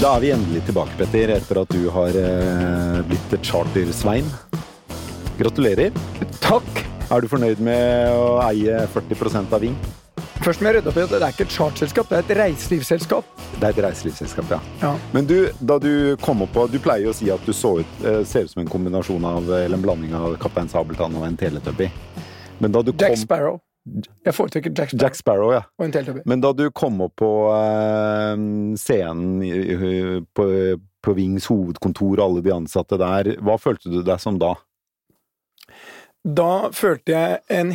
Da er vi endelig tilbake, Petter, etter at du har eh, blitt charter-svein. Gratulerer. Takk! Er du fornøyd med å eie 40% av Ving? Først må jeg rydde opp i at det er ikke et chartselskap, det er et reiselivsselskap. Det er et reiselivsselskap, ja. Ja. Men du, da du kom opp på Du pleier å si at du så ut, eh, ser ut som en kombinasjon av, eller en blanding av Kaptein Sabeltann og en Teletubby. Men da du Jack Sparrow. Jeg foretrekker Jack Sparrow Jack Sparrow, ja. og en Teletubby. Men da du kom opp på uh, scenen i- på, på Vings hovedkontor og alle de ansatte der, hva følte du deg som da? Da følte jeg en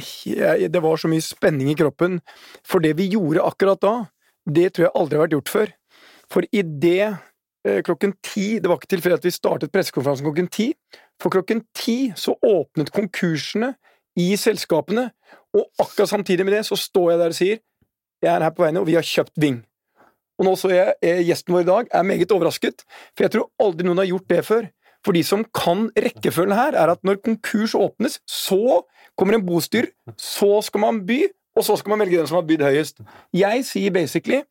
Det var så mye spenning i kroppen. For det vi gjorde akkurat da, det tror jeg aldri har vært gjort før. For i det eh, klokken ti Det var ikke tilfeldig at vi startet pressekonferansen klokken ti. For klokken ti så åpnet konkursene i selskapene, og akkurat samtidig med det så står jeg der og sier jeg er her på vegne, og vi har kjøpt Ving. Og nå så jeg eh, gjesten vår i dag er meget overrasket, for jeg tror aldri noen har gjort det før. For de som kan rekkefølgen her, er at når konkurs åpnes, så kommer en bostyr, så skal man by, og så skal man velge den som har bydd høyest. Jeg sier basically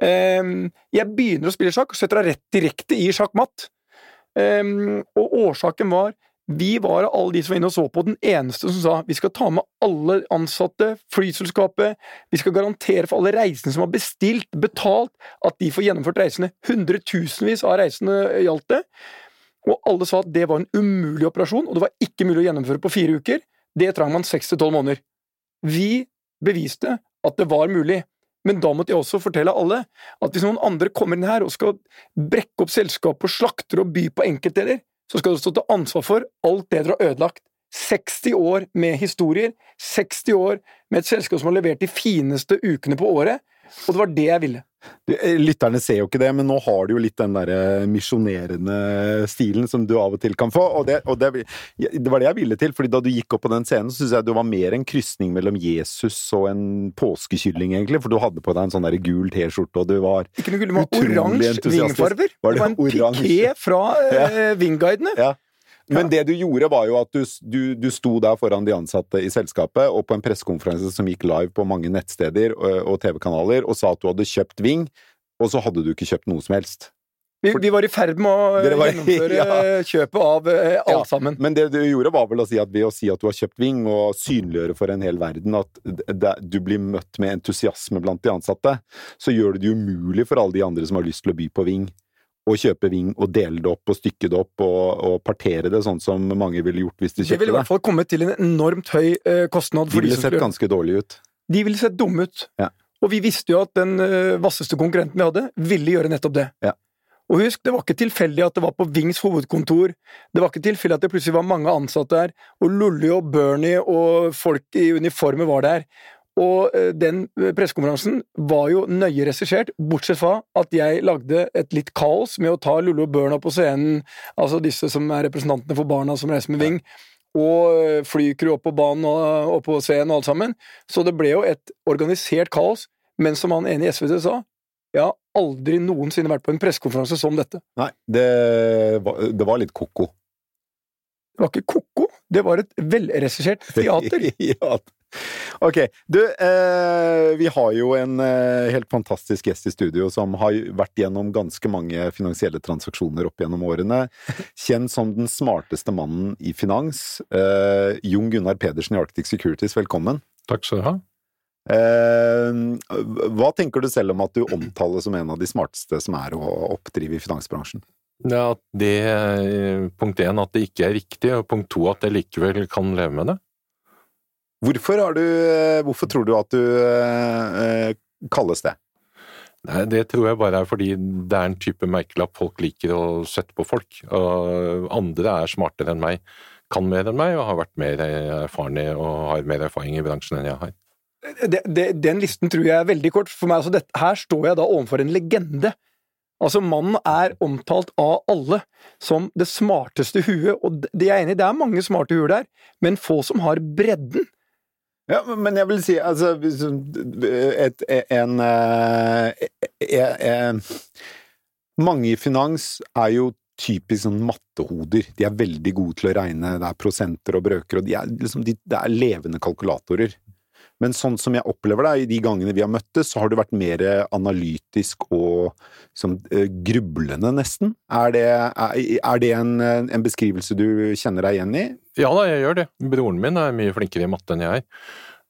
um, Jeg begynner å spille sjakk og setter deg rett direkte i sjakkmatt. Um, og årsaken var vi var av alle de som var inne og så på, den eneste som sa vi skal ta med alle ansatte, flyselskapet, vi skal garantere for alle reisende som har bestilt, betalt, at de får gjennomført reisene. Hundretusenvis av reisende gjaldt det. Og alle sa at det var en umulig operasjon, og det var ikke mulig å gjennomføre på fire uker. Det trang man seks til tolv måneder. Vi beviste at det var mulig. Men da måtte jeg også fortelle alle at hvis noen andre kommer inn her og skal brekke opp selskapet og slakter og by på enkeltdeler, så skal du stå til ansvar for alt det dere har ødelagt. 60 år med historier, 60 år med et selskap som har levert de fineste ukene på året, og det var det jeg ville. Eh, Lytterne ser jo ikke det, men nå har du jo litt den der misjonerende stilen som du av og til kan få. Og, det, og det, det var det jeg ville til, fordi da du gikk opp på den scenen, så syns jeg du var mer en krysning mellom Jesus og en påskekylling, egentlig. For du hadde på deg en sånn der gul T-skjorte, og du var Ikke noe gull, det var oransje entusiastisk. vingfarver. Var Det det var en oransje? piké fra eh, Vingguidene. Ja. Men det du gjorde, var jo at du, du, du sto der foran de ansatte i selskapet, og på en pressekonferanse som gikk live på mange nettsteder og, og TV-kanaler, og sa at du hadde kjøpt Ving, og så hadde du ikke kjøpt noe som helst. Vi, vi var i ferd med å var- gjennomføre ja. kjøpet av eh, Ja, alt sammen. Men det du gjorde, var vel å si at ved å si at du har kjøpt Ving, og synliggjøre for en hel verden at det, du blir møtt med entusiasme blant de ansatte, så gjør det det umulig for alle de andre som har lyst til å by på Ving, å kjøpe Ving og dele det opp og stykke det opp og, og partere det sånn som mange ville gjort hvis de kjøpte Det ville kjøpte i hvert fall kommet til en enormt høy eh, kostnad. De ville sett skulle- ganske dårlige ut. De ville sett dumme ut. Ja. Og vi visste jo at den eh, vasseste konkurrenten vi hadde, ville gjøre nettopp det. Ja. Og husk, det var ikke tilfeldig at det var på Vings hovedkontor. Det var ikke tilfeldig at det plutselig var mange ansatte der, og Lolly og Bernie og folk i uniformer var der. Og eh, den eh, pressekonferansen var jo nøye regissert, bortsett fra at jeg lagde et litt kaos med å ta Lullo og Børna på scenen, altså disse som er representantene for barna som reiser med Ving, og eh, flycrew opp på banen og opp på scenen og alt sammen. Så det ble jo et organisert kaos, men som han ene i SVT sa, jeg har aldri noensinne vært på en pressekonferanse som dette. Nei, det var, det var litt ko-ko. Det var ikke ko-ko, det var et velregissert teater. ja. Ok, du, eh, vi har jo en eh, helt fantastisk gjest i studio som har vært gjennom ganske mange finansielle transaksjoner opp gjennom årene. Kjent som den smarteste mannen i finans. Eh, Jon Gunnar Pedersen i Arctic Securities, velkommen. Takk skal du ha. Eh, hva tenker du selv om at du omtales som en av de smarteste som er å oppdrive i finansbransjen? Ja, det, eh, punkt én at det ikke er riktig, og punkt to at jeg likevel kan leve med det. Hvorfor, har du, eh, hvorfor tror du at du eh, kalles det? Nei, Det tror jeg bare er fordi det er en type merkelapp folk liker å sette på folk. Og andre er smartere enn meg, kan mer enn meg og har vært mer erfarne og har mer erfaring i bransjen enn jeg har. det, det, den listen tror jeg er veldig kort. For meg, altså, det, her står jeg da overfor en legende. Altså, Mannen er omtalt av alle som det smarteste huet, og det det er jeg enig i, det er mange smarte huer der, men få som har bredden. Ja, men jeg vil si altså et, en en, eh, eh, Mange i finans er jo typisk sånn mattehoder. De er veldig gode til å regne, det er prosenter og brøker, og de er, liksom, de, det er levende kalkulatorer. Men sånn som jeg opplever det, i de gangene vi har møttes, så har du vært mer analytisk og liksom, grublende, nesten. Er det, er, det en, en beskrivelse du kjenner deg igjen i? Ja da, jeg gjør det. Broren min er mye flinkere i matte enn jeg.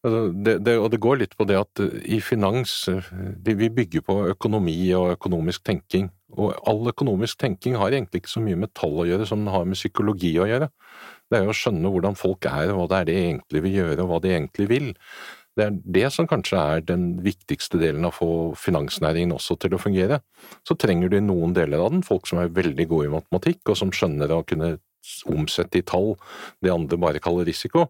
Altså, Det, det, og det går litt på det at eh, i finans eh, Vi bygger på økonomi og økonomisk tenking. Og all økonomisk tenking har egentlig ikke så mye med tall å gjøre som den har med psykologi å gjøre. Det er jo å skjønne hvordan folk er, og hva det er de egentlig vil gjøre, og hva de egentlig vil. Det er det som kanskje er den viktigste delen av å få finansnæringen også til å fungere. Så trenger du i noen deler av den folk som er veldig gode i matematikk, og som skjønner å kunne omsette i tall det andre bare kaller risiko.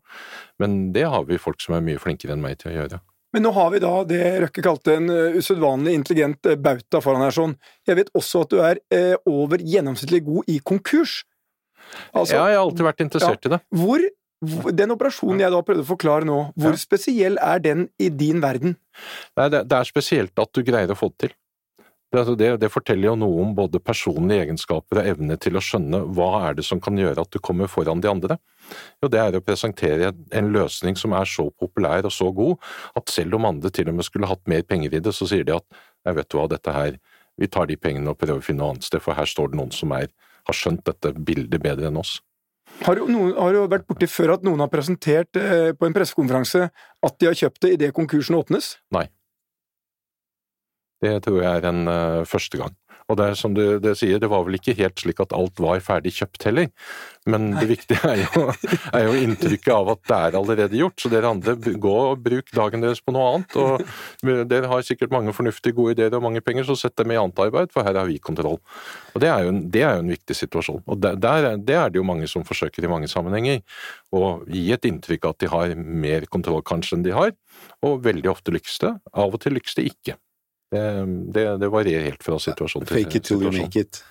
Men det har vi folk som er mye flinkere enn meg til å gjøre. Men nå har vi da det Røkke kalte en uh, usedvanlig intelligent uh, bauta foran her. sånn. Jeg vet også at du er uh, over gjennomsnittlig god i konkurs. Altså, ja, jeg har alltid vært interessert i det. Hvor, den operasjonen jeg da prøvde å forklare nå, hvor spesiell er den i din verden? Nei, det, det er spesielt at du greier å få det til. Det, altså det, det forteller jo noe om både personlige egenskaper og evne til å skjønne hva er det som kan gjøre at du kommer foran de andre. Jo, det er å presentere en løsning som er så populær og så god at selv om andre til og med skulle hatt mer penger i det, så sier de at jeg vet du hva, dette her, vi tar de pengene og prøver å finne noe annet sted, for her står det noen som er, har skjønt dette bildet bedre enn oss. Har du, noen, har du vært borti før at noen har presentert eh, på en pressekonferanse at de har kjøpt det idet konkursen åpnes? Nei. Det tror jeg er en uh, første gang. Og det er som du det sier, det var vel ikke helt slik at alt var ferdig kjøpt heller, men det viktige er jo, er jo inntrykket av at det er allerede gjort. Så dere andre, gå og bruk dagen deres på noe annet. og Dere har sikkert mange fornuftige, gode ideer og mange penger, så sett dem i annet arbeid, for her har vi kontroll. Og Det er jo en, det er jo en viktig situasjon. Og der, der, er- Det er det jo mange som forsøker i mange sammenhenger. Å gi et inntrykk av at de har mer kontroll kanskje enn de har, og veldig ofte lykkes det. Av og til lykkes det ikke. Det, det, det varierer helt fra situasjon til situasjon. Fake it till you make it.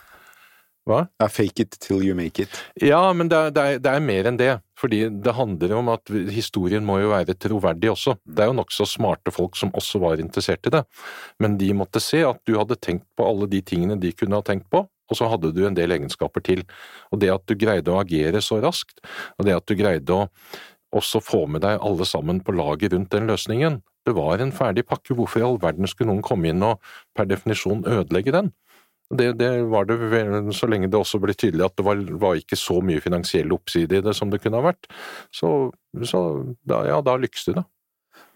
Hva? Ja, fake it till you make it. Ja, men det er, det, er, det er mer enn det. Fordi det handler om at historien må jo være troverdig også. Det er jo nokså smarte folk som også var interessert i det. Men de måtte se at du hadde tenkt på alle de tingene de kunne ha tenkt på, og så hadde du en del egenskaper til. Og det at du greide å agere så raskt, og det at du greide å også få med deg alle sammen på laget rundt den løsningen, det var en ferdig pakke. Hvorfor i all verden skulle noen komme inn og per definisjon ødelegge den? Det, det var det så lenge det også ble tydelig at det var, var ikke så mye finansiell oppside i det som det kunne ha vært. Så, så da, ja, da lykkes det, da.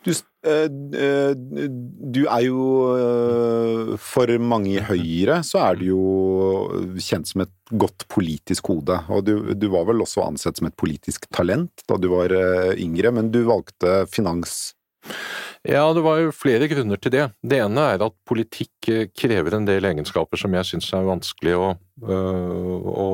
Du, eh, eh, du er jo eh, For mange i Høyre så er du jo kjent som et godt politisk hode. Og du, du var vel også ansett som et politisk talent da du var yngre, men du valgte finans. Ja, det var jo flere grunner til det. Det ene er at politikk eh, krever en del egenskaper som jeg syns er vanskelig å, øh, å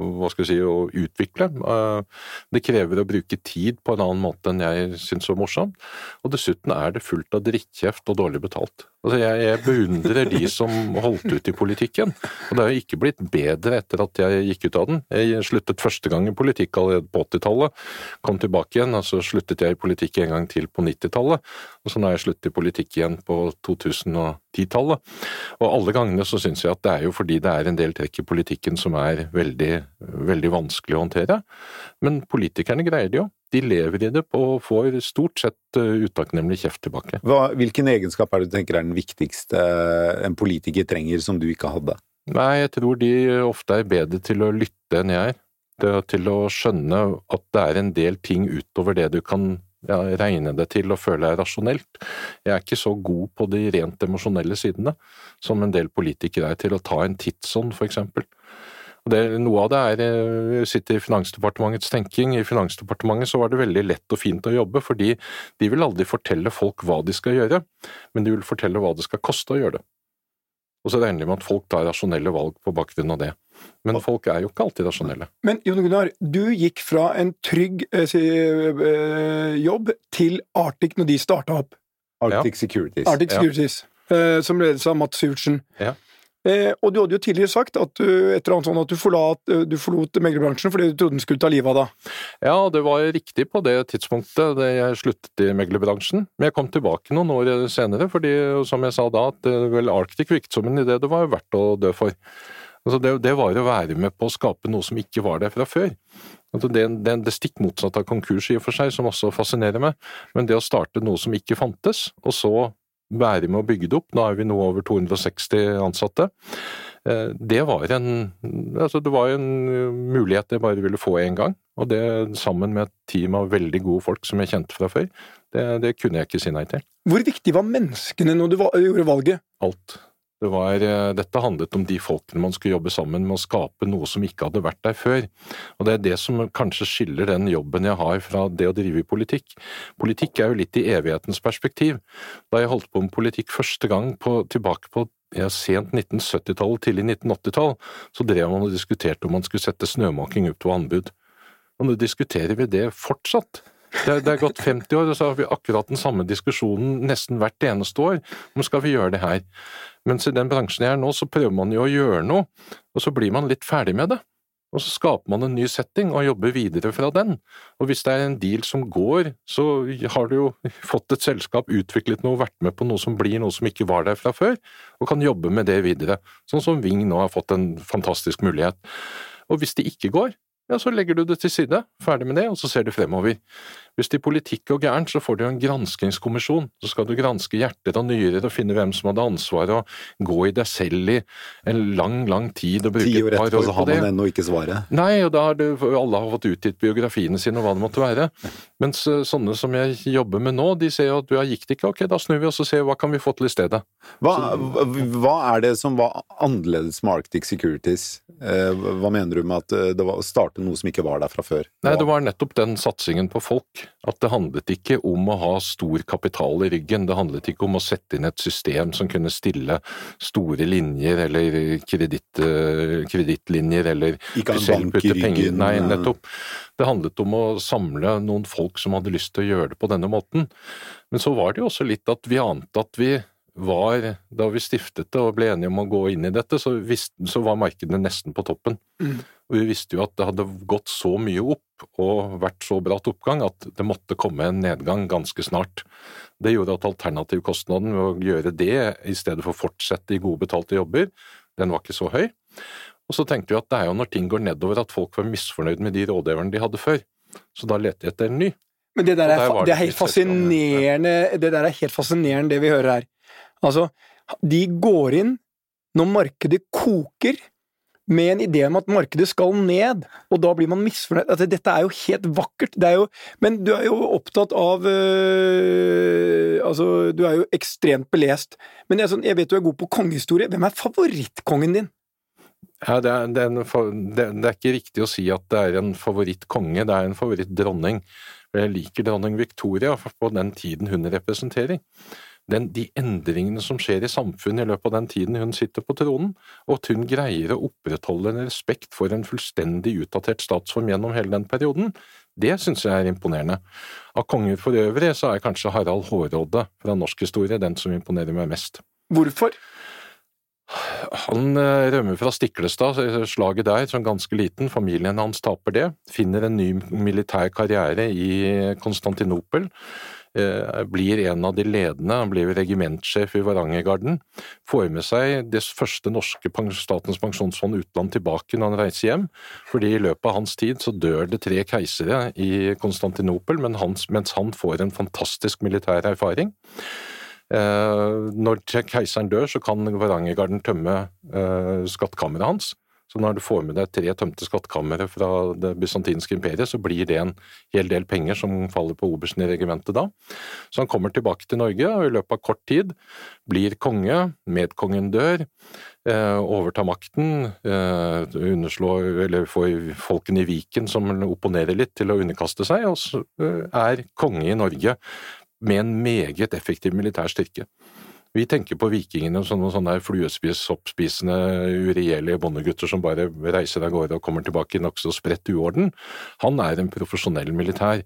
hva skal vi si, å utvikle. Eh, Det krever å bruke tid på en annen måte enn jeg syns var morsomt. Og dessuten er det fullt av drittkjeft og dårlig betalt. Altså jeg, jeg beundrer de som holdt ut i politikken. Og det har jo ikke blitt bedre etter at jeg gikk ut av den. Jeg sluttet første gang i politikk allerede på 80-tallet. Kom tilbake igjen, og så sluttet jeg i politikk en gang til på 90-tallet. Og så nå har jeg sluttet i politikk igjen på 2010-tallet. Og alle gangene så syns jeg at det er jo fordi det er en del trekk i politikken som er veldig, veldig vanskelig å håndtere. Men politikerne greier det jo. De lever i det og får stort sett eh, utakknemlig kjeft tilbake. Hva, hvilken egenskap er det du tenker er den viktigste en politiker trenger som du ikke hadde? Nei, jeg tror de ofte er bedre til å lytte enn jeg er. Til å skjønne at det er en del ting utover det du kan regne det til og føle er rasjonelt. Jeg er ikke så god på de rent emosjonelle sidene som en del politikere er til å ta en tidsånd, for eksempel. Det, noe av det er eh, sitter i Finansdepartementets tenking. I Finansdepartementet så var det veldig lett og fint å jobbe, fordi de vil aldri fortelle folk hva de skal gjøre, men de vil fortelle hva det skal koste å gjøre det. Og så regner de med at folk tar rasjonelle valg på bakgrunn av det. Men folk er jo ikke alltid rasjonelle. Men Jon Gunnar, du gikk fra en trygg eh, eh, jobb til Arctic når de starta opp. Arctic Securities. Arctic Ja. Securities, eh, som ledes av Mats Sivertsen. Ja. Eh, og du hadde jo tidligere sagt at du, et annet sånn at du forlat, eh, du forlot meglerbransjen fordi du trodde den skulle ta livet av deg. Ja, det var riktig på det tidspunktet da jeg sluttet i meglerbransjen. Men jeg kom tilbake noen år senere, fordi som jeg sa da, at vel Arctic virket som en idé det var verdt å dø for. Altså det, det var å være med på å skape noe som ikke var der fra før. Altså det, det, det stikk motsatte av konkurs i og for seg, som også fascinerer meg. Men det å starte noe som ikke fantes, og så være med å bygge det opp, nå er vi nå over 260 ansatte, eh, det var en, altså det var en mulighet jeg bare ville få én gang. Og det sammen med et team av veldig gode folk som jeg kjente fra før, det, det kunne jeg ikke si nei til. Hvor viktig var menneskene når du gjorde valget? Alt. Det var, eh, dette handlet om de folkene man skulle jobbe sammen med å skape noe som ikke hadde vært der før. Og det er det som kanskje skiller den jobben jeg har fra det å drive i politikk. Politikk er jo litt i evighetens perspektiv. Da jeg holdt på med politikk første gang på, tilbake på ja, sent 1970-tall, tidlig 1980-tall, så drev man og diskuterte om man skulle sette snømåking ut på anbud. Og nå diskuterer vi det fortsatt. Det det er gått 50 år, og så har vi akkurat den samme diskusjonen nesten hvert eneste år. Om skal vi gjøre det her? Mens i den bransjen jeg er nå, så prøver man jo å gjøre noe, og så blir man litt ferdig med det. Og så skaper man en ny setting og jobber videre fra den. Og hvis det er en deal som går, så har du jo fått et selskap, utviklet noe, vært med på noe som blir noe som ikke var der fra før, og kan jobbe med det videre. Sånn som Ving nå har fått en fantastisk mulighet. Og hvis det ikke går, ja, så legger du det til side, ferdig med det, og så ser du fremover. Hvis det i politikk går gærent, så får du en granskingskommisjon. Så skal du granske hjerter og nyrer og finne hvem som hadde ansvaret, og gå i deg selv i en lang, lang tid og bruke et par år på det. Ti år etterpå så har man ennå ikke svaret. Nei, og da har du, alle har fått utgitt biografiene sine og hva det måtte være. Mens sånne som jeg jobber med nå, de ser jo at ja, gikk det ikke, ok, da snur vi oss og ser hva kan vi få til i stedet. Hva, hva er det som var annerledes med Arctic Securities? Eh, Hva mener du med at eh, det var å starte noe som ikke var der fra før? Nei, det var nettopp den satsingen på folk. At det handlet ikke om å ha stor kapital i ryggen. Det handlet ikke om å sette inn et system som kunne stille store linjer eller eh, kredittlinjer eller Ikke ha en bank i ryggen, Nei, eh. nettopp. Det handlet om å samle noen folk som hadde lyst til å gjøre det på denne måten. Men så var det jo også litt at vi ante at vi var, da vi stiftet det og ble enige om å gå inn i dette, så, visste, så var markedene nesten på toppen. Og vi visste jo at det hadde gått så mye opp og vært så bratt oppgang at det måtte komme en nedgang ganske snart. Det gjorde at alternativkostnaden ved å gjøre det i stedet for å fortsette i gode betalte jobber, den var ikke så høy. Og så tenkte vi at det er jo når ting går nedover at folk var misfornøyd med de rådgiverne de hadde før. Så da lette vi etter en ny. Men det der er, der det er helt fascinerende, det der er helt fascinerende det vi hører her. Altså, de går inn når markedet koker, med en idé om at markedet skal ned, og da blir man misfornøyd. Altså, dette er jo helt vakkert. Er jo, men du er jo opptatt av øh, Altså, du er jo ekstremt belest. Men jeg, sånn, jeg vet du er god på kongehistorie. Hvem er favorittkongen din? Ja, det, er, det, er en, det, det er ikke riktig å si at det er en favorittkonge, det er en favorittdronning. Jeg liker dronning Victoria på den tiden hun representerer. Den, de endringene som skjer i samfunnet i løpet av den tiden hun sitter på tronen, og at hun greier å opprettholde en respekt for en fullstendig utdatert statsform gjennom hele den perioden, det synes jeg er imponerende. Av konger for øvrig så er kanskje Harald Hårråde fra norsk historie den som imponerer meg mest. Hvorfor? Han eh, rømmer fra Stiklestad, slaget der, som ganske liten. Familien hans taper det. Finner en ny militær karriere i Konstantinopel. Eh, Blir en av de ledende. Han blir regimentsjef i Varangergarden. Får med seg det første norske Statens pensjonsfond utland tilbake når han reiser hjem. Fordi i løpet av hans tid så dør det tre keisere i Konstantinopel, mens han får en fantastisk militær erfaring. Eh, når keiseren dør, så kan Varangergarden tømme eh, skattkammeret hans. Så når du får med deg tre tømte skattkamre fra det bysantinske imperiet, så blir det en hel del penger som faller på obersten i regimentet da. Så han kommer tilbake til Norge, og i løpet av kort tid blir konge, medkongen dør, eh, overtar makten, eh, underslår, eller får folkene i Viken som opponerer litt til å underkaste seg, og så eh, er konge i Norge med en meget effektiv militær styrke. Vi tenker på vikingene som noen sånne fluespis, soppspisende, uregjerlige bondegutter som bare reiser av gårde og kommer tilbake i nokså spredt uorden. Han er en profesjonell militær.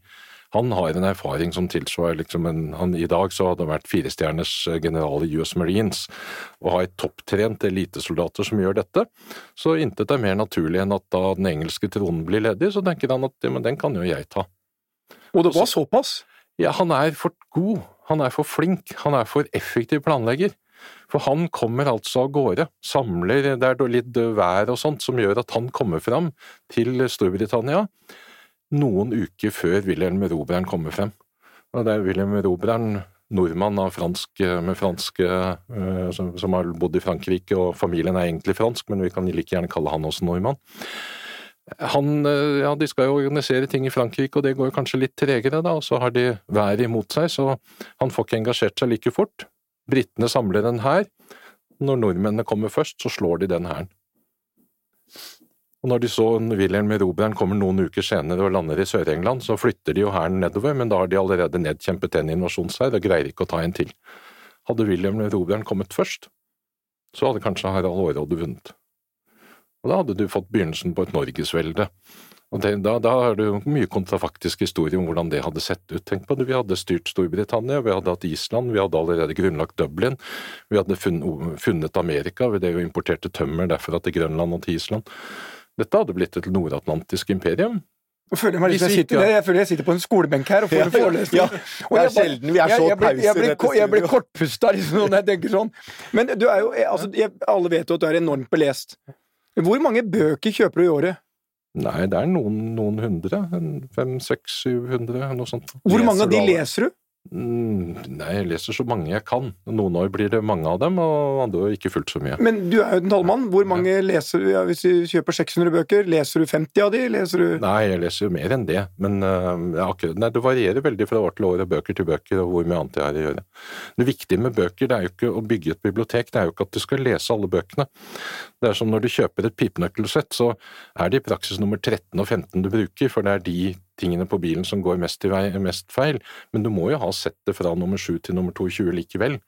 Han har en erfaring som tilsvarer liksom en han, I dag så hadde han vært firestjerners general i US Marines, og har topptrent elitesoldater som gjør dette. Så intet er mer naturlig enn at da den engelske tronen blir ledig, så tenker han at ja, men den kan jo jeg ta. Og det var såpass? Ja, han er for god, han er for flink, han er for effektiv planlegger. For han kommer altså av gårde, samler Det er litt vær og sånt som gjør at han kommer fram til Storbritannia noen uker før Wilhelm Robreren kommer frem. Og det er Wilhelm Robreren, nordmann fransk, uh, som, som, har bodd i Frankrike, og familien er egentlig fransk, men vi kan like gjerne kalle han også nordmann. Han, uh, ja, De skal jo organisere ting i Frankrike, og det går kanskje litt tregere, da, og så har de været imot seg, så han får ikke engasjert seg like fort. Britene samler en hær. Når nordmennene kommer først, så slår de den hæren. Og når de så Wilhelm Erobreren kommer noen uker senere og lander i Sør-England, så flytter de jo hæren nedover, men da har de allerede nedkjempet en invasjonshær og greier ikke å ta en til. Hadde Wilhelm Erobreren kommet først, så hadde kanskje Harald Hårråde vunnet. Og da hadde du fått begynnelsen på et norgesvelde. Og det, da, da, er det jo mye kontrafaktisk historie om hvordan det hadde sett ut. Tenk på det, Vi hadde styrt Storbritannia, vi hadde hatt Island, vi hadde allerede grunnlagt Dublin, vi hadde funnet Amerika ved det vi importerte tømmer derfra til Grønland og til Island. Dette hadde blitt et nordatlantisk imperium. Jeg føler, meg liksom, jeg, sitter, jeg føler jeg sitter på en skolebenk her og får en forelesning. Ja, det er sjelden vi er så pause i dette. Jeg blir kortpusta liksom, når jeg tenker sånn. Men du er jo, altså, alle vet jo at du er enormt belest. Hvor mange bøker kjøper du i året? Nei, det er noen, noen hundre. Fem, seks, syv hundre, noe sånt. Hvor mange av de leser du? Mm, nei, jeg leser så mange jeg kan. Noen år blir det mange av dem, og andre år ikke fullt så mye. Men du er jo en tallmann. Hvor mange ja. leser du? Ja, hvis du kjøper 600 bøker, leser du 50 av de? Leser du Nei, jeg leser jo mer enn det. Men uh, akkurat, nei, det varierer veldig fra år til år, og bøker til bøker, og hvor mye annet jeg har å gjøre. Det viktige med bøker det er jo ikke å bygge et bibliotek, det er jo ikke at du skal lese alle bøkene. Det er som når du kjøper et pipenøkkelsett, så er det i praksis nummer 13 og 15 du bruker, for det er de tingene på bilen som går mest, vei, mest feil, men du må jo ha sett det fra nummer 7 til nummer 22 likevel.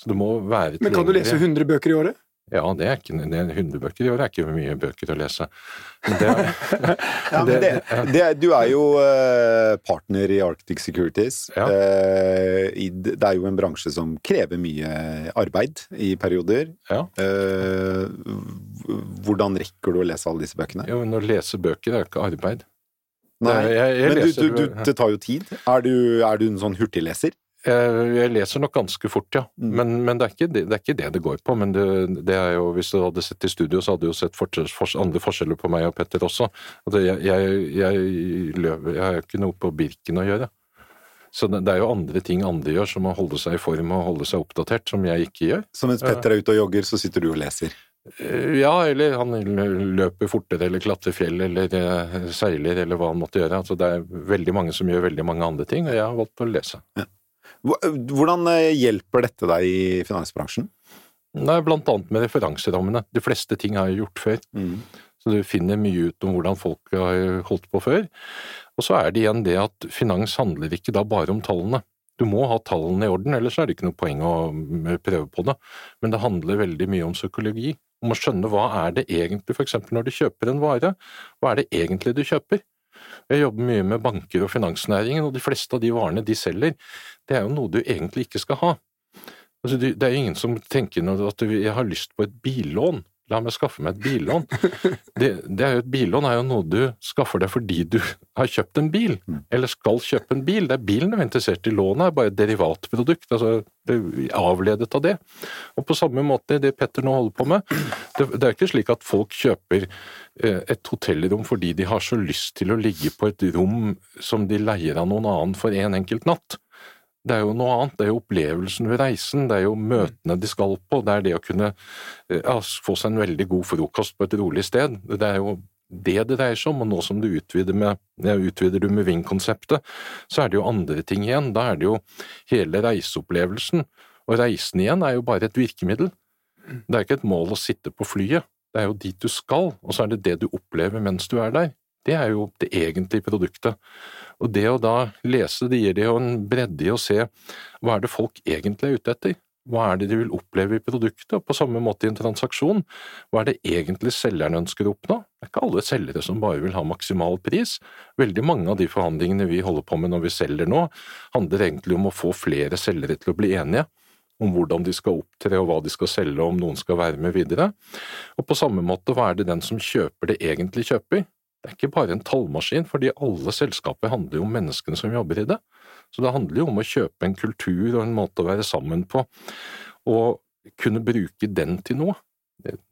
Så det må være Men kan du lese 100 bøker i året? Ja, det er ikke, det er 100 bøker i året er ikke mye bøker å lese. Det, ja, det, det, du er jo eh, partner i Arctic Securities. Ja. Eh, det er jo en bransje som krever mye arbeid i perioder. Ja. Eh, hvordan rekker du å lese alle disse bøkene? Jo, men Å lese bøker er jo ikke arbeid. Nei, jeg, jeg men du, du, det tar jo tid. Er du, er du en sånn hurtigleser? Jeg leser nok ganske fort, ja. Mm. Men, men det, er det, det, er ikke det, det går på. Men det, det, er jo, Hvis du hadde sett i studio, så hadde du jo sett for, andre forskjeller på meg og Petter også. Altså, jeg, jeg, jeg har jo ikke noe på Birken å gjøre. Så det, er jo andre ting andre gjør, som å holde seg i form og holde seg oppdatert, som jeg ikke gjør. Så mens Petter er ute og jogger, så sitter du og leser? Eh, ja, eller han løper fortere eller klatrer fjell eller eh, seiler eller hva han måtte gjøre. Altså, det er veldig mange som gjør veldig mange andre ting, og jeg har valgt å lese. Ja. Hvordan eh, hjelper dette deg i finansbransjen? Nei, blant annet med referanserammene. De fleste ting har jeg gjort før. Mm. Så du finner mye ut om hvordan folk har holdt på før. Og så er det igjen det at finans handler ikke da bare om tallene. Du må ha tallene i orden, ellers er det ikke noe poeng å prøve på det. Men det handler veldig mye om psykologi om å skjønne hva er det egentlig, for eksempel når du kjøper en vare, hva er det egentlig du kjøper? Jeg jobber mye med banker og finansnæringen, og de fleste av de varene de selger, det er jo noe du egentlig ikke skal ha. Altså, det er jo ingen som tenker at jeg har lyst på et billån. La meg skaffe meg et billån. Det, det er jo et billån er jo noe du skaffer deg fordi du har kjøpt en bil, mm. eller skal kjøpe en bil. Det er bilen du er interessert i. Lånet er bare et derivatprodukt, altså det avledet av det. Og på samme måte det Petter nå holder på med, det, det er ikke slik at folk kjøper eh, et hotellrom fordi de har så lyst til å ligge på et rom som de leier av noen annen for en enkelt natt. Det er jo noe annet, det er jo opplevelsen ved reisen, det er jo møtene de skal på, det er det å kunne eh, ja, få seg en veldig god frokost på et rolig sted. Det er jo det det dreier seg om, og nå som du utvider, med, ja, utvider du med Ving-konseptet, så er det jo andre ting igjen. Da er det jo hele reiseopplevelsen, og reisen igjen er jo bare et virkemiddel. Det er ikke et mål å sitte på flyet, det er jo dit du skal, og så er det det du opplever mens du er der. Det er jo det egentlige produktet. Og det å da lese, det gir det jo en bredde i å se hva er det folk egentlig er ute etter. Hva er det de vil oppleve i produktet? Og på samme måte i en transaksjon, hva er det egentlig selgeren ønsker å oppnå? Det er ikke alle selgere som bare vil ha maksimal pris. Veldig mange av de forhandlingene vi holder på med når vi selger nå, handler egentlig om å få flere selgere til å bli enige om hvordan de skal opptre og hva de skal selge og om noen skal være med videre. Og på samme måte, hva er det den som kjøper det egentlig kjøper? Det er ikke bare en tallmaskin, fordi alle selskaper handler jo om menneskene som jobber i det. Så det handler jo om å kjøpe en kultur og en måte å være sammen på, og kunne bruke den til noe.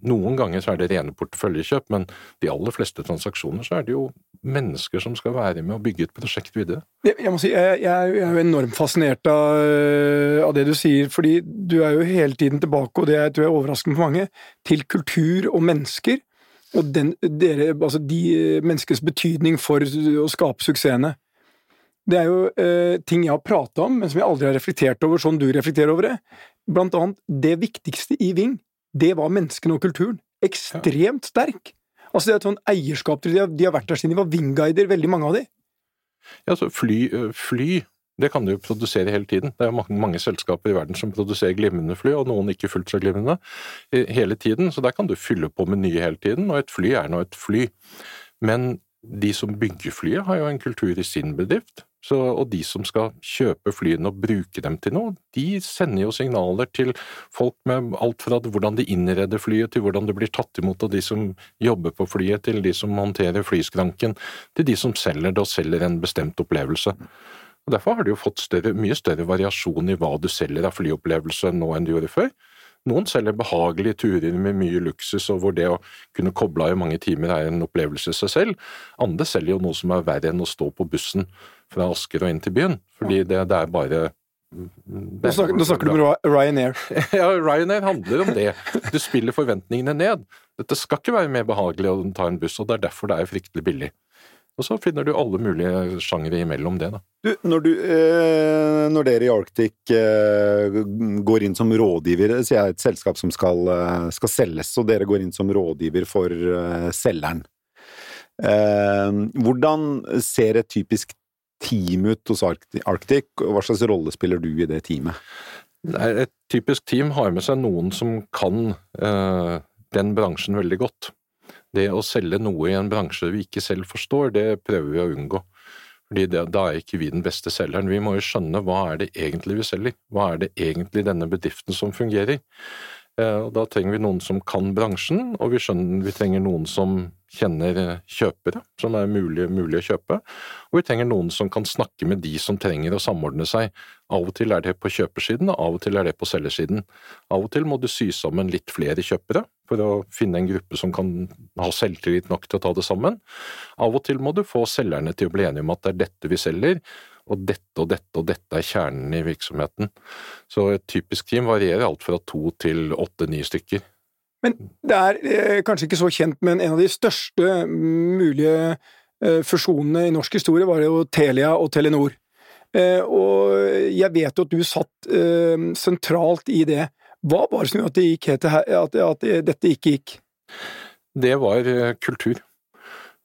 Noen ganger så er det rene porteføljekjøp, men de aller fleste transaksjoner så er det jo mennesker som skal være med og bygge et prosjekt videre. Jeg, jeg må si, jeg, jeg, er jo enormt fascinert av, øh, av, det du sier, fordi du er jo hele tiden tilbake, og det tror jeg er overraskende for mange, til kultur og mennesker. Og den, dere, altså de menneskers betydning for å skape suksessene. Det er jo eh, ting jeg har prata om, men som jeg aldri har reflektert over sånn du reflekterer over det. Blant annet, det viktigste i Ving, det var menneskene og kulturen. Ekstremt sterk. Altså, det er et sånn eierskap til de har, de har vært der siden de var Ving-guider, veldig mange av de. Ja, altså fly, fly det kan du jo produsere hele tiden. Det er mange, mange, selskaper i verden som produserer glimrende fly, og noen ikke fullt så glimrende, hele tiden. Så der kan du fylle på med nye hele tiden, og et fly er nå et fly. Men de som bygger flyet, har jo en kultur i sin bedrift. Så, og de som skal kjøpe flyene og bruke dem til noe, de sender jo signaler til folk med alt fra hvordan de innreder flyet, til hvordan det blir tatt imot av de som jobber på flyet, til de som håndterer flyskranken, til de som selger det og selger en bestemt opplevelse. Og Derfor har du jo fått større, mye større variasjon i hva du selger av flyopplevelse nå enn du gjorde før. Noen selger behagelige turer med mye luksus, og hvor det å kunne koble av i mange timer er en opplevelse i seg selv. Andre selger jo noe som er verre enn å stå på bussen fra Asker og inn til byen, fordi det, det er bare nå snakker, nå snakker, du om Ryanair. ja, Ryanair handler om det. Du spiller forventningene ned. Dette skal ikke være mer behagelig å ta en buss, og det er derfor det er fryktelig billig. Og så finner du alle mulige sjangere imellom det, da. Du, når, du, eh, når, dere i Arctic eh, går inn som rådgiver, sier jeg et selskap som skal, eh, skal, selges, og dere går inn som rådgiver for eh, selgeren. Eh, hvordan ser et typisk team ut hos Arctic, og hva slags rolle spiller du i det teamet? Et typisk team har med seg noen som kan eh, den bransjen veldig godt. Det å selge noe i en bransje vi ikke selv forstår, det prøver vi å unngå. Fordi det, Da er ikke vi den beste selgeren. Vi må jo skjønne hva er det egentlig vi selger. Hva er det egentlig denne bedriften som fungerer? Eh, og Da trenger vi noen som kan bransjen, og vi, skjønner, vi trenger noen som kjenner eh, kjøpere, som er mulig, mulig, å kjøpe, og vi trenger noen som kan snakke med de som trenger å samordne seg. Av og til er det på kjøpersiden, og av og til er det på selgersiden. Av og til må du sy sammen litt flere kjøpere for å finne en gruppe som kan ha selvtillit nok til å ta det sammen. Av og til må du få selgerne til å bli enige om at det er dette vi selger, og dette og dette og dette er kjernen i virksomheten. Så et typisk team varierer alt fra to til åtte-ni stykker. Men det er eh, kanskje ikke så kjent, men en av de største mulige eh, fusjonene i norsk historie var jo Telia og Telenor. Eh, og jeg vet jo at du satt sentralt i det. Hva var det som gjorde at, det at, at dette ikke gikk? Det var kultur.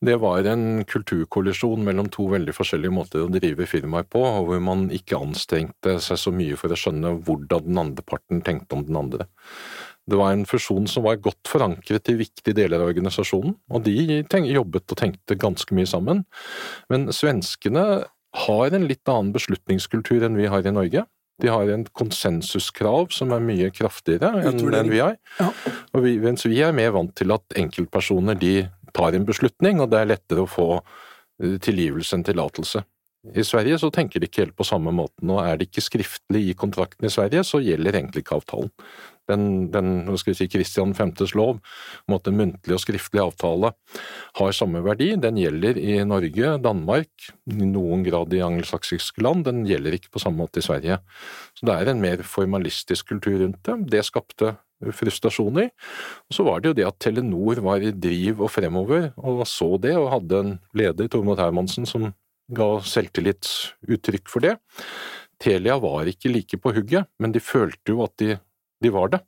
Det var en kulturkollisjon mellom to veldig forskjellige måter å drive firmaer på, og hvor man ikke anstrengte seg så mye for å skjønne hvordan den andre parten tenkte om den andre. Det var en fusjon som var godt forankret i viktige deler av organisasjonen, og de jobbet og tenkte ganske mye sammen. Men svenskene har en litt annen beslutningskultur enn vi har i Norge. De har en konsensuskrav som er mye kraftigere enn, vi har. Ja. Og vi, mens vi er mer vant til at enkeltpersoner de tar en beslutning, og det er lettere å få eh, tilgivelse enn tillatelse. I Sverige så tenker de ikke helt på samme måten, og er det ikke skriftlig i kontrakten i Sverige, så gjelder egentlig ikke avtalen. Den, den hva skal vi si, Kristian 5.s lov om at en muntlig og skriftlig avtale har samme verdi, den gjelder i Norge, Danmark, i noen grad i angelsaksiske land, den gjelder ikke på samme måte i Sverige. Så det er en mer formalistisk kultur rundt det. Det skapte frustrasjoner. Og så var det jo det at Telenor var i driv og fremover, og så det, og hadde en leder, Tormod Hermansen, som ga selvtillitsuttrykk for det. Telia var ikke like på hugget, men de følte jo at de, de var det.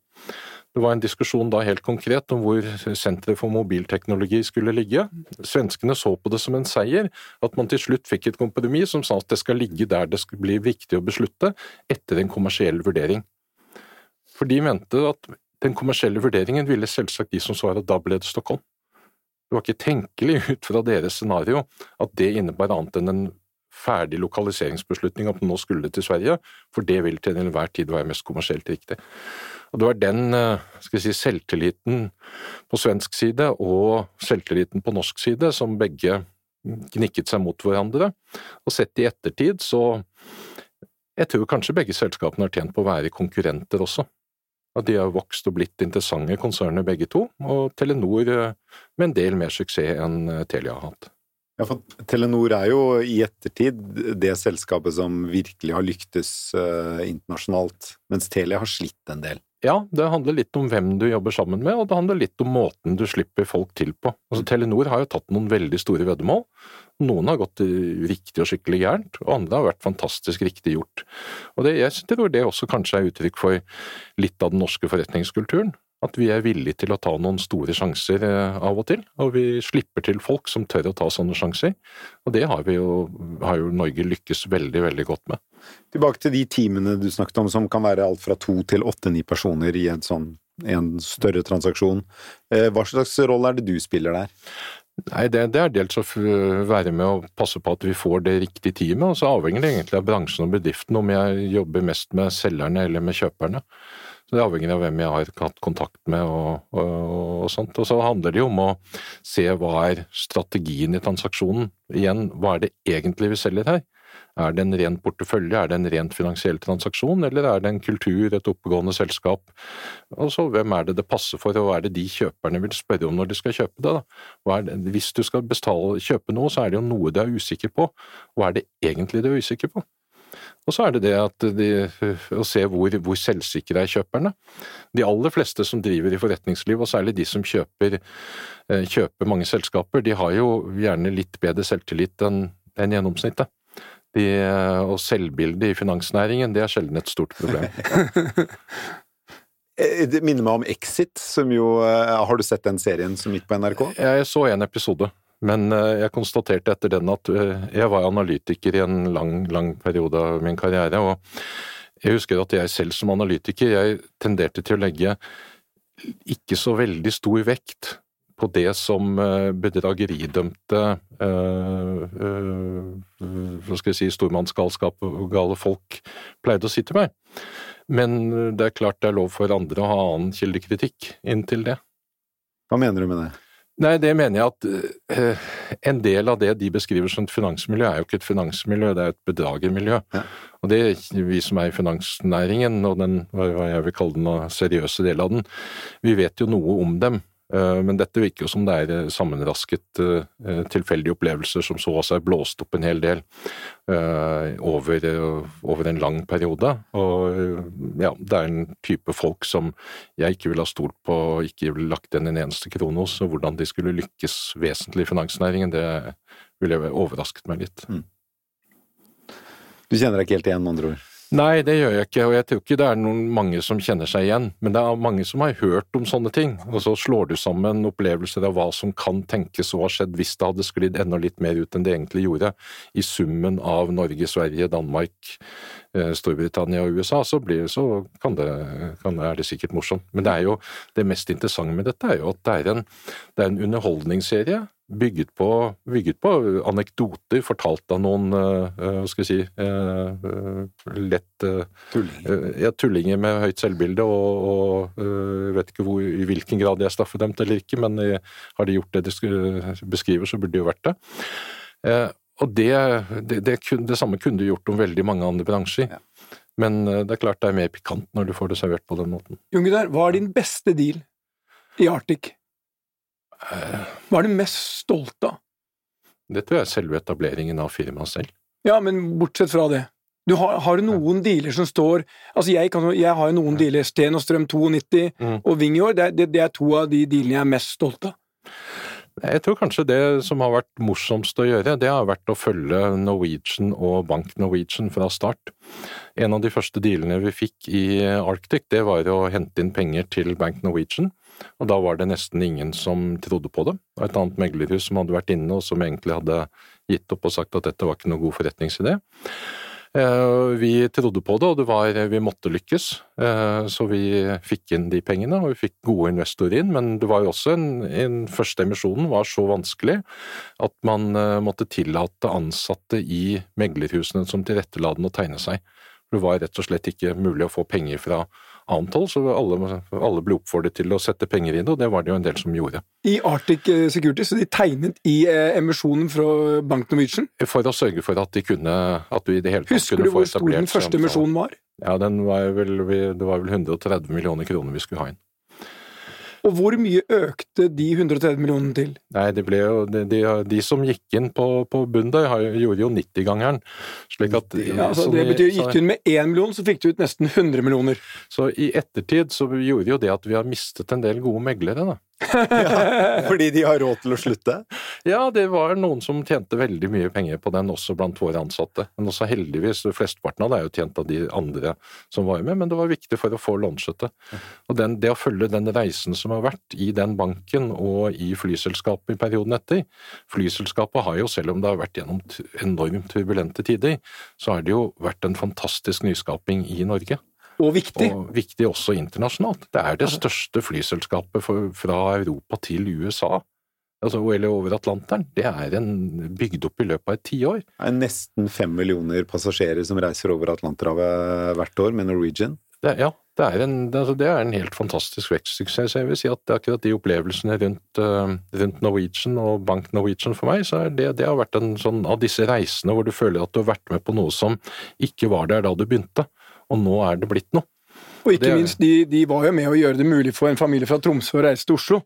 Det var en diskusjon da helt konkret om hvor senteret for mobilteknologi skulle ligge. Svenskene så på det som en seier, at man til slutt fikk et kompromiss som sa at det skal ligge der det blir viktig å beslutte, etter en kommersiell vurdering. For de mente at den kommersielle vurderingen ville selvsagt de som svare, da ble det Stockholm. Det var ikke tenkelig ut fra deres scenario at det innebar annet enn en ferdig lokaliseringsbeslutning at nå skulle til Sverige, for det vil til enhver tid være mest kommersielt riktig. Og Det var den eh, si, selvtilliten på svensk side og selvtilliten på norsk side som begge knikket seg mot hverandre. Og sett i ettertid så Jeg tror kanskje begge selskapene har tjent på å være konkurrenter også. At de har vokst og blitt interessante konserner begge to, og Telenor eh, med en del mer suksess enn eh, Telia har hatt. Ja, for Telenor er jo i ettertid det selskapet som virkelig har lyktes uh, internasjonalt, mens Telia har slitt en del. Ja, det handler litt om hvem du jobber sammen med, og det handler litt om måten du slipper folk til på. Altså, Telenor har jo tatt noen veldig store veddemål. Noen har gått riktig og skikkelig gærent, og andre har vært fantastisk riktig gjort. Og det, jeg tror det også kanskje er uttrykk for litt av den norske forretningskulturen. At vi er villige til å ta noen store sjanser eh, av og til, og vi slipper til folk som tør å ta sånne sjanser. Og det har, vi jo, har jo Norge lykkes veldig, veldig godt med. Tilbake til de teamene du snakket om, som kan være alt fra to til åtte-ni personer i en sånn en større transaksjon. Eh, hva slags rolle er det du spiller der? Nei, det, det, er dels å være med og passe på at vi får det riktige teamet, og så avhenger det egentlig av bransjen og bedriften om jeg jobber mest med selgerne eller med kjøperne. Så Det er avhengig av hvem jeg har hatt kontakt med og, og, og, sånt. Og så handler det jo om å se hva er strategien i transaksjonen. Igjen, hva er det egentlig vi selger her? Er det en ren portefølje, er det en rent finansiell transaksjon, eller er det en kultur, et oppegående selskap? Og så hvem er det det passer for, og hva er det de kjøperne vil spørre om når de skal kjøpe det? Det? Hvis du skal bestale, kjøpe noe, så er det jo noe du er usikker på. Hva er det egentlig du er usikker på? Og så er det det at de, å se hvor, hvor selvsikre er kjøperne. De aller fleste som driver i forretningsliv, og særlig de som kjøper, eh, kjøper mange selskaper, de har jo gjerne litt bedre selvtillit enn en gjennomsnittet. De, og selvbildet i finansnæringen, det er sjelden et stort problem. Eh, det minner meg om Exit, som jo eh, Har du sett den serien som gikk på NRK? Jeg så en episode. Men eh, jeg konstaterte etter den at eh, jeg var analytiker i en lang, lang periode av min karriere. og jeg husker at jeg selv som analytiker jeg tenderte til å legge ikke så veldig stor vekt på det som eh, bedrageridømte hva skal jeg si, stormannsgalskap og gale folk pleide å si til meg. Men det er klart det er lov for andre å ha annen kildekritikk inntil det. Hva mener du med det? Nei, det mener jeg at uh, en del av det de beskriver som et finansmiljø, er jo ikke et finansmiljø, det er et bedragermiljø. Ja. Og det vi som er i finansnæringen, og den, hva jeg vil kalle den seriøse delen av den, vi vet jo noe om dem. Eh, men dette virker jo som det er eh, sammenrasket eh, tilfeldige opplevelser som så også er blåst opp en hel del over, over, en lang periode. Og ja, det er en type folk som jeg ikke ville ha stolt på og ikke ville lagt igjen en eneste krone hos. Og hvordan de skulle lykkes vesentlig i finansnæringen, det ville overrasket meg litt. Mm. Du kjenner deg ikke helt igjen, med andre ord? Nei, det gjør jeg ikke, og jeg tror ikke det er noen mange som kjenner seg igjen. Men det er mange som har hørt om sånne ting, og så slår du sammen opplevelser av hva som kan tenkes å ha skjedd hvis det hadde sklidd enda litt mer ut enn det egentlig gjorde, i summen av Norge, Sverige, Danmark, eh, Storbritannia og USA, så, blir, så kan det, kan, er det sikkert morsomt. Men det er jo det mest interessante med dette er jo at det er en, det er en underholdningsserie bygget på, bygget på anekdoter fortalt av noen uh, hva skal jeg si uh, lett tullinger. ja, tullinger med høyt selvbilde, og, og vet ikke hvor, i hvilken grad de er straffedømt eller ikke, men har de gjort det de beskriver, så burde de jo vært det. og det, det, det, det, samme kunne du gjort om veldig mange andre bransjer. Ja. Men det er klart det er mer pikant når du får det servert på den måten. Jon Gunnar, hva er din beste deal i Arctic? Hva er du mest stolt av? Det tror jeg er selve etableringen av firmaet selv. Ja, men bortsett fra det. Du har, har, du noen dealer som står Altså, jeg, kan, jeg har jo noen dealer. Sten og Strøm 92 mm. og Vingjord. Det, det, det, er to av de dealene jeg er mest stolt av. Jeg tror kanskje det som har vært morsomst å gjøre, det har vært å følge Norwegian og Bank Norwegian fra start. En av de første dealene vi fikk i Arctic, det var å hente inn penger til Bank Norwegian. Og da var det nesten ingen som trodde på det. Og et annet meglerhus som hadde vært inne, og som egentlig hadde gitt opp og sagt at dette var ikke noe god forretningsidé. Eh, Vi trodde på det, og det var, vi måtte lykkes. Eh, Så vi fikk inn de pengene, og vi fikk gode investorer inn. Men det var jo også en, en første emisjonen var så vanskelig at man eh, måtte tillate ansatte i meglerhusene som tilrettela den å tegne seg. Det var rett og slett ikke mulig å få penger fra annet hold, så alle, alle ble oppfordret til å sette penger i det, og det var det jo en del som gjorde. I Arctic eh, Security, så de tegnet i eh, emisjonen fra Bank Norwegian. For å sørge for at de kunne at du i det hele tatt Husker kunne du hvor stor den første emisjonen var? Ja, den var vel, det var vel 130 millioner kroner vi skulle ha inn. Og hvor mye økte de 130 millionene til? Nei, det ble jo, de, de, de som gikk inn på, på bunn der, gjorde jo 90-gangeren. Slik at Ja, altså, så det betyr Gikk du inn med én million, så fikk du ut nesten 100 millioner. Så i ettertid så gjorde jo det at vi har mistet en del gode meglere, da. Fordi de har råd til å slutte? Ja, det var noen som tjente veldig mye penger på den, også blant våre ansatte. Men også heldigvis, flesteparten av det er jo tjent av de andre som var med, men det var viktig for å få launchet det. Og den, det å følge den reisen som har vært i den banken og i flyselskapet i perioden etter Flyselskapet har jo, selv om det har vært gjennom enormt turbulente tider, så har det jo vært en fantastisk nyskaping i Norge. Og viktig. Og viktig også internasjonalt. Det er det største flyselskapet for, fra Europa til USA. Altså, eller over Atlanteren. Det er en, bygd opp i løpet av et tiår. Det er nesten fem millioner passasjerer som reiser over Atlanterhavet hvert år med Norwegian. Det, ja, det er, en, altså, det er en helt fantastisk vekstsuksess. Jeg vil si at akkurat de opplevelsene rundt, eh, rundt Norwegian og Bank Norwegian for meg, så det, det har vært en sånn av disse reisene hvor du føler at du har vært med på noe som ikke var der da du begynte, og nå er det blitt noe. Og ikke det minst, de, de var jo med å gjøre det mulig for en familie fra Tromsø å reise til Oslo.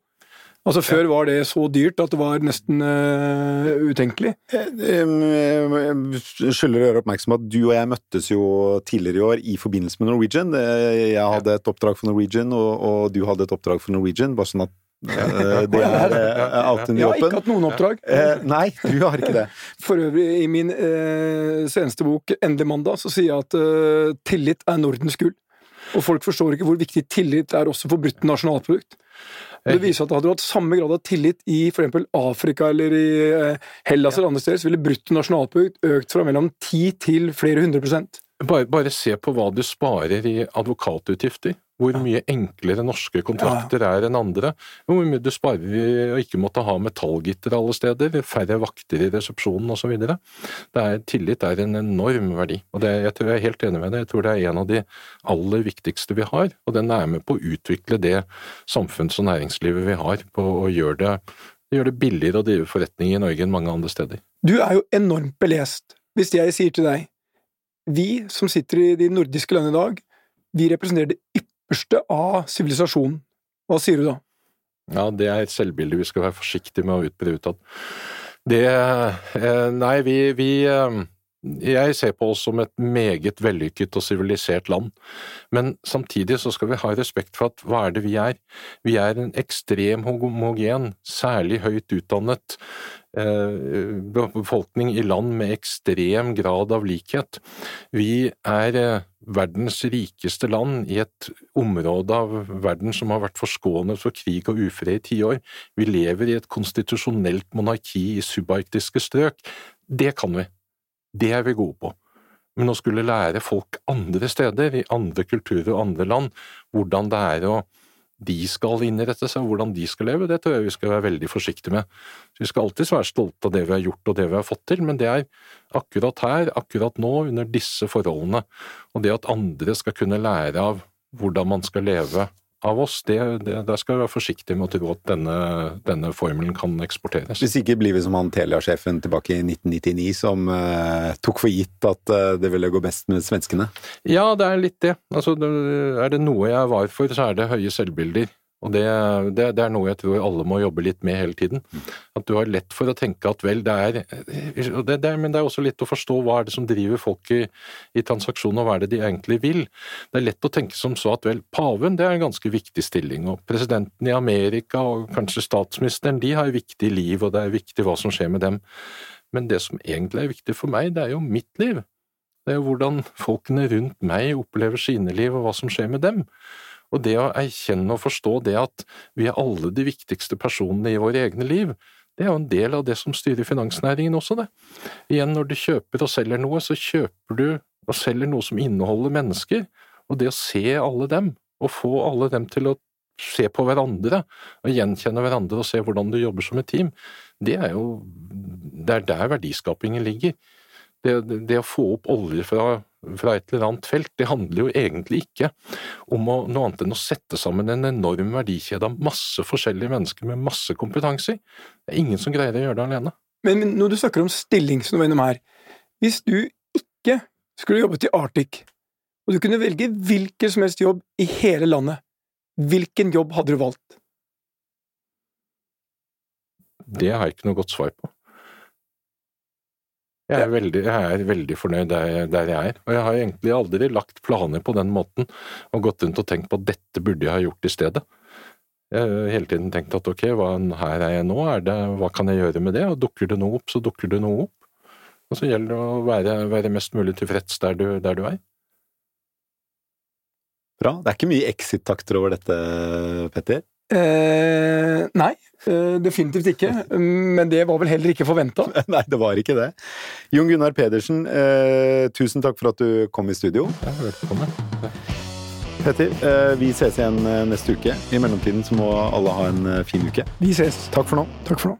Altså Før var det så dyrt at det var nesten uh, utenkelig. Jeg skylder å gjøre oppmerksom på at du og jeg møttes jo tidligere i år i forbindelse med Norwegian. Eh, Jeg hadde et oppdrag for Norwegian, og, og du hadde et oppdrag for Norwegian. Bare sånn at eh, det er eh, out Jeg har ikke hatt noen oppdrag. Eh, nei, du har ikke det. For øvrig, i min eh, seneste bok 'Endelig mandag' så sier jeg at eh, tillit er Nordens gull. Og folk forstår ikke hvor viktig tillit er også for brutt nasjonalprodukt. Det viser at hadde du hatt samme grad av tillit i for eksempel Afrika eller i eh, Hellas eller andre steder, så ville bruttonasjonalprodukt økt fra mellom 10 til flere hundre prosent. Bare, bare se på hva du sparer i advokatutgifter. Hvor mye enklere norske kontrakter er enn andre. Hvor mye du sparer i å ikke måtte ha metallgitter alle steder, færre vakter i resepsjonen osv. Tillit er en enorm verdi, og det, jeg tror jeg er helt enig med deg. Jeg tror det er en av de aller viktigste vi har, og den er med på å utvikle det samfunns- og næringslivet vi har, på å gjøre det, gjøre det billigere å drive forretning i Norge enn mange andre steder. Du er jo enormt belest. Hvis jeg sier til deg Vi som sitter i de nordiske landene i dag, vi representerer det ypperste av sivilisasjonen. Hva sier du da? Ja, det er et selvbilde vi skal være forsiktige med å utbre utad. Det eh, Nei, vi, vi eh, Jeg ser på oss som et meget vellykket og sivilisert land, men samtidig så skal vi ha respekt for at hva er det vi er? Vi er en ekstrem homogen, særlig høyt utdannet eh, befolkning i land med ekstrem grad av likhet. Vi er eh, verdens rikeste land i et område av verden som har vært forskånet for krig og ufred i tiår. Vi lever i et konstitusjonelt monarki i subarktiske strøk. Det kan vi. Det er vi gode på. Men å skulle lære folk andre steder, i andre kulturer og andre land, hvordan det er å de skal innrette seg, hvordan de skal leve, det tror jeg vi skal være veldig forsiktige med. Så vi skal alltid være stolte av det vi har gjort og det vi har fått til, men det er akkurat her, akkurat nå, under disse forholdene. Og det at andre skal kunne lære av hvordan man skal leve av oss, det, det, der skal vi være forsiktige med å tro at denne, denne formelen kan eksporteres. Hvis ikke blir vi som han Telia-sjefen tilbake i 1999 som eh, tok for gitt at eh, det ville gå best med svenskene. Ja, det er litt det. Altså, det, er det noe jeg var for, så er det høye selvbilder. Og det, det, det er noe jeg tror alle må jobbe litt med hele tiden. At du har lett for å tenke at vel, det er, det, det, Men det er også litt å forstå hva er det som driver folk i, i transaksjoner, og hva er det de egentlig vil. Det er lett å tenke som så at vel, paven det er en ganske viktig stilling, og presidenten i Amerika og kanskje statsministeren de har viktig liv, og det er viktig hva som skjer med dem. Men det som egentlig er viktig for meg, det er jo mitt liv. Det er jo hvordan folkene rundt meg opplever sine liv, og hva som skjer med dem. Og det å erkjenne og forstå det at vi er alle de viktigste personene i våre egne liv, det er jo en del av det som styrer finansnæringen også, det. Igjen, når du kjøper og selger noe, så kjøper du og selger noe som inneholder mennesker. Og det å se alle dem, og få alle dem til å se på hverandre, og gjenkjenne hverandre og se hvordan du jobber som et team, det er jo det er der verdiskapingen ligger. Det, det, det å få opp olje fra, fra, et eller annet felt, det handler jo egentlig ikke om å, noe annet enn å sette sammen en enorm verdikjede av masse forskjellige mennesker med masse kompetanser. Det er ingen som greier å gjøre det alene. Men, men når du snakker om stilling, som du var innom her, hvis du ikke skulle jobbet i Arctic, og du kunne velge hvilken som helst jobb i hele landet, hvilken jobb hadde du valgt? Det har jeg ikke noe godt svar på. Jeg er, veldig, jeg er veldig fornøyd der, der, jeg er, og jeg har egentlig aldri lagt planer på den måten og gått rundt og tenkt på at dette burde jeg ha gjort i stedet. Jeg har hele tiden tenkt at ok, hva, her er jeg nå, er det, hva kan jeg gjøre med det, og dukker det noe opp, så dukker det noe opp. Og så gjelder det å være, være mest mulig tilfreds der du, der du er. Bra. Det er ikke mye exit-takter over dette, Petter? Eh, nei, eh, definitivt ikke. Men det var vel heller ikke forventa. nei, det var ikke det. Jon Gunnar Pedersen, eh, tusen takk for at du kom i studio. Ja, velkommen. Petter, eh, vi ses igjen eh, neste uke. I mellomtiden så må alle ha en eh, fin uke. Vi ses. Takk for nå. Takk for nå.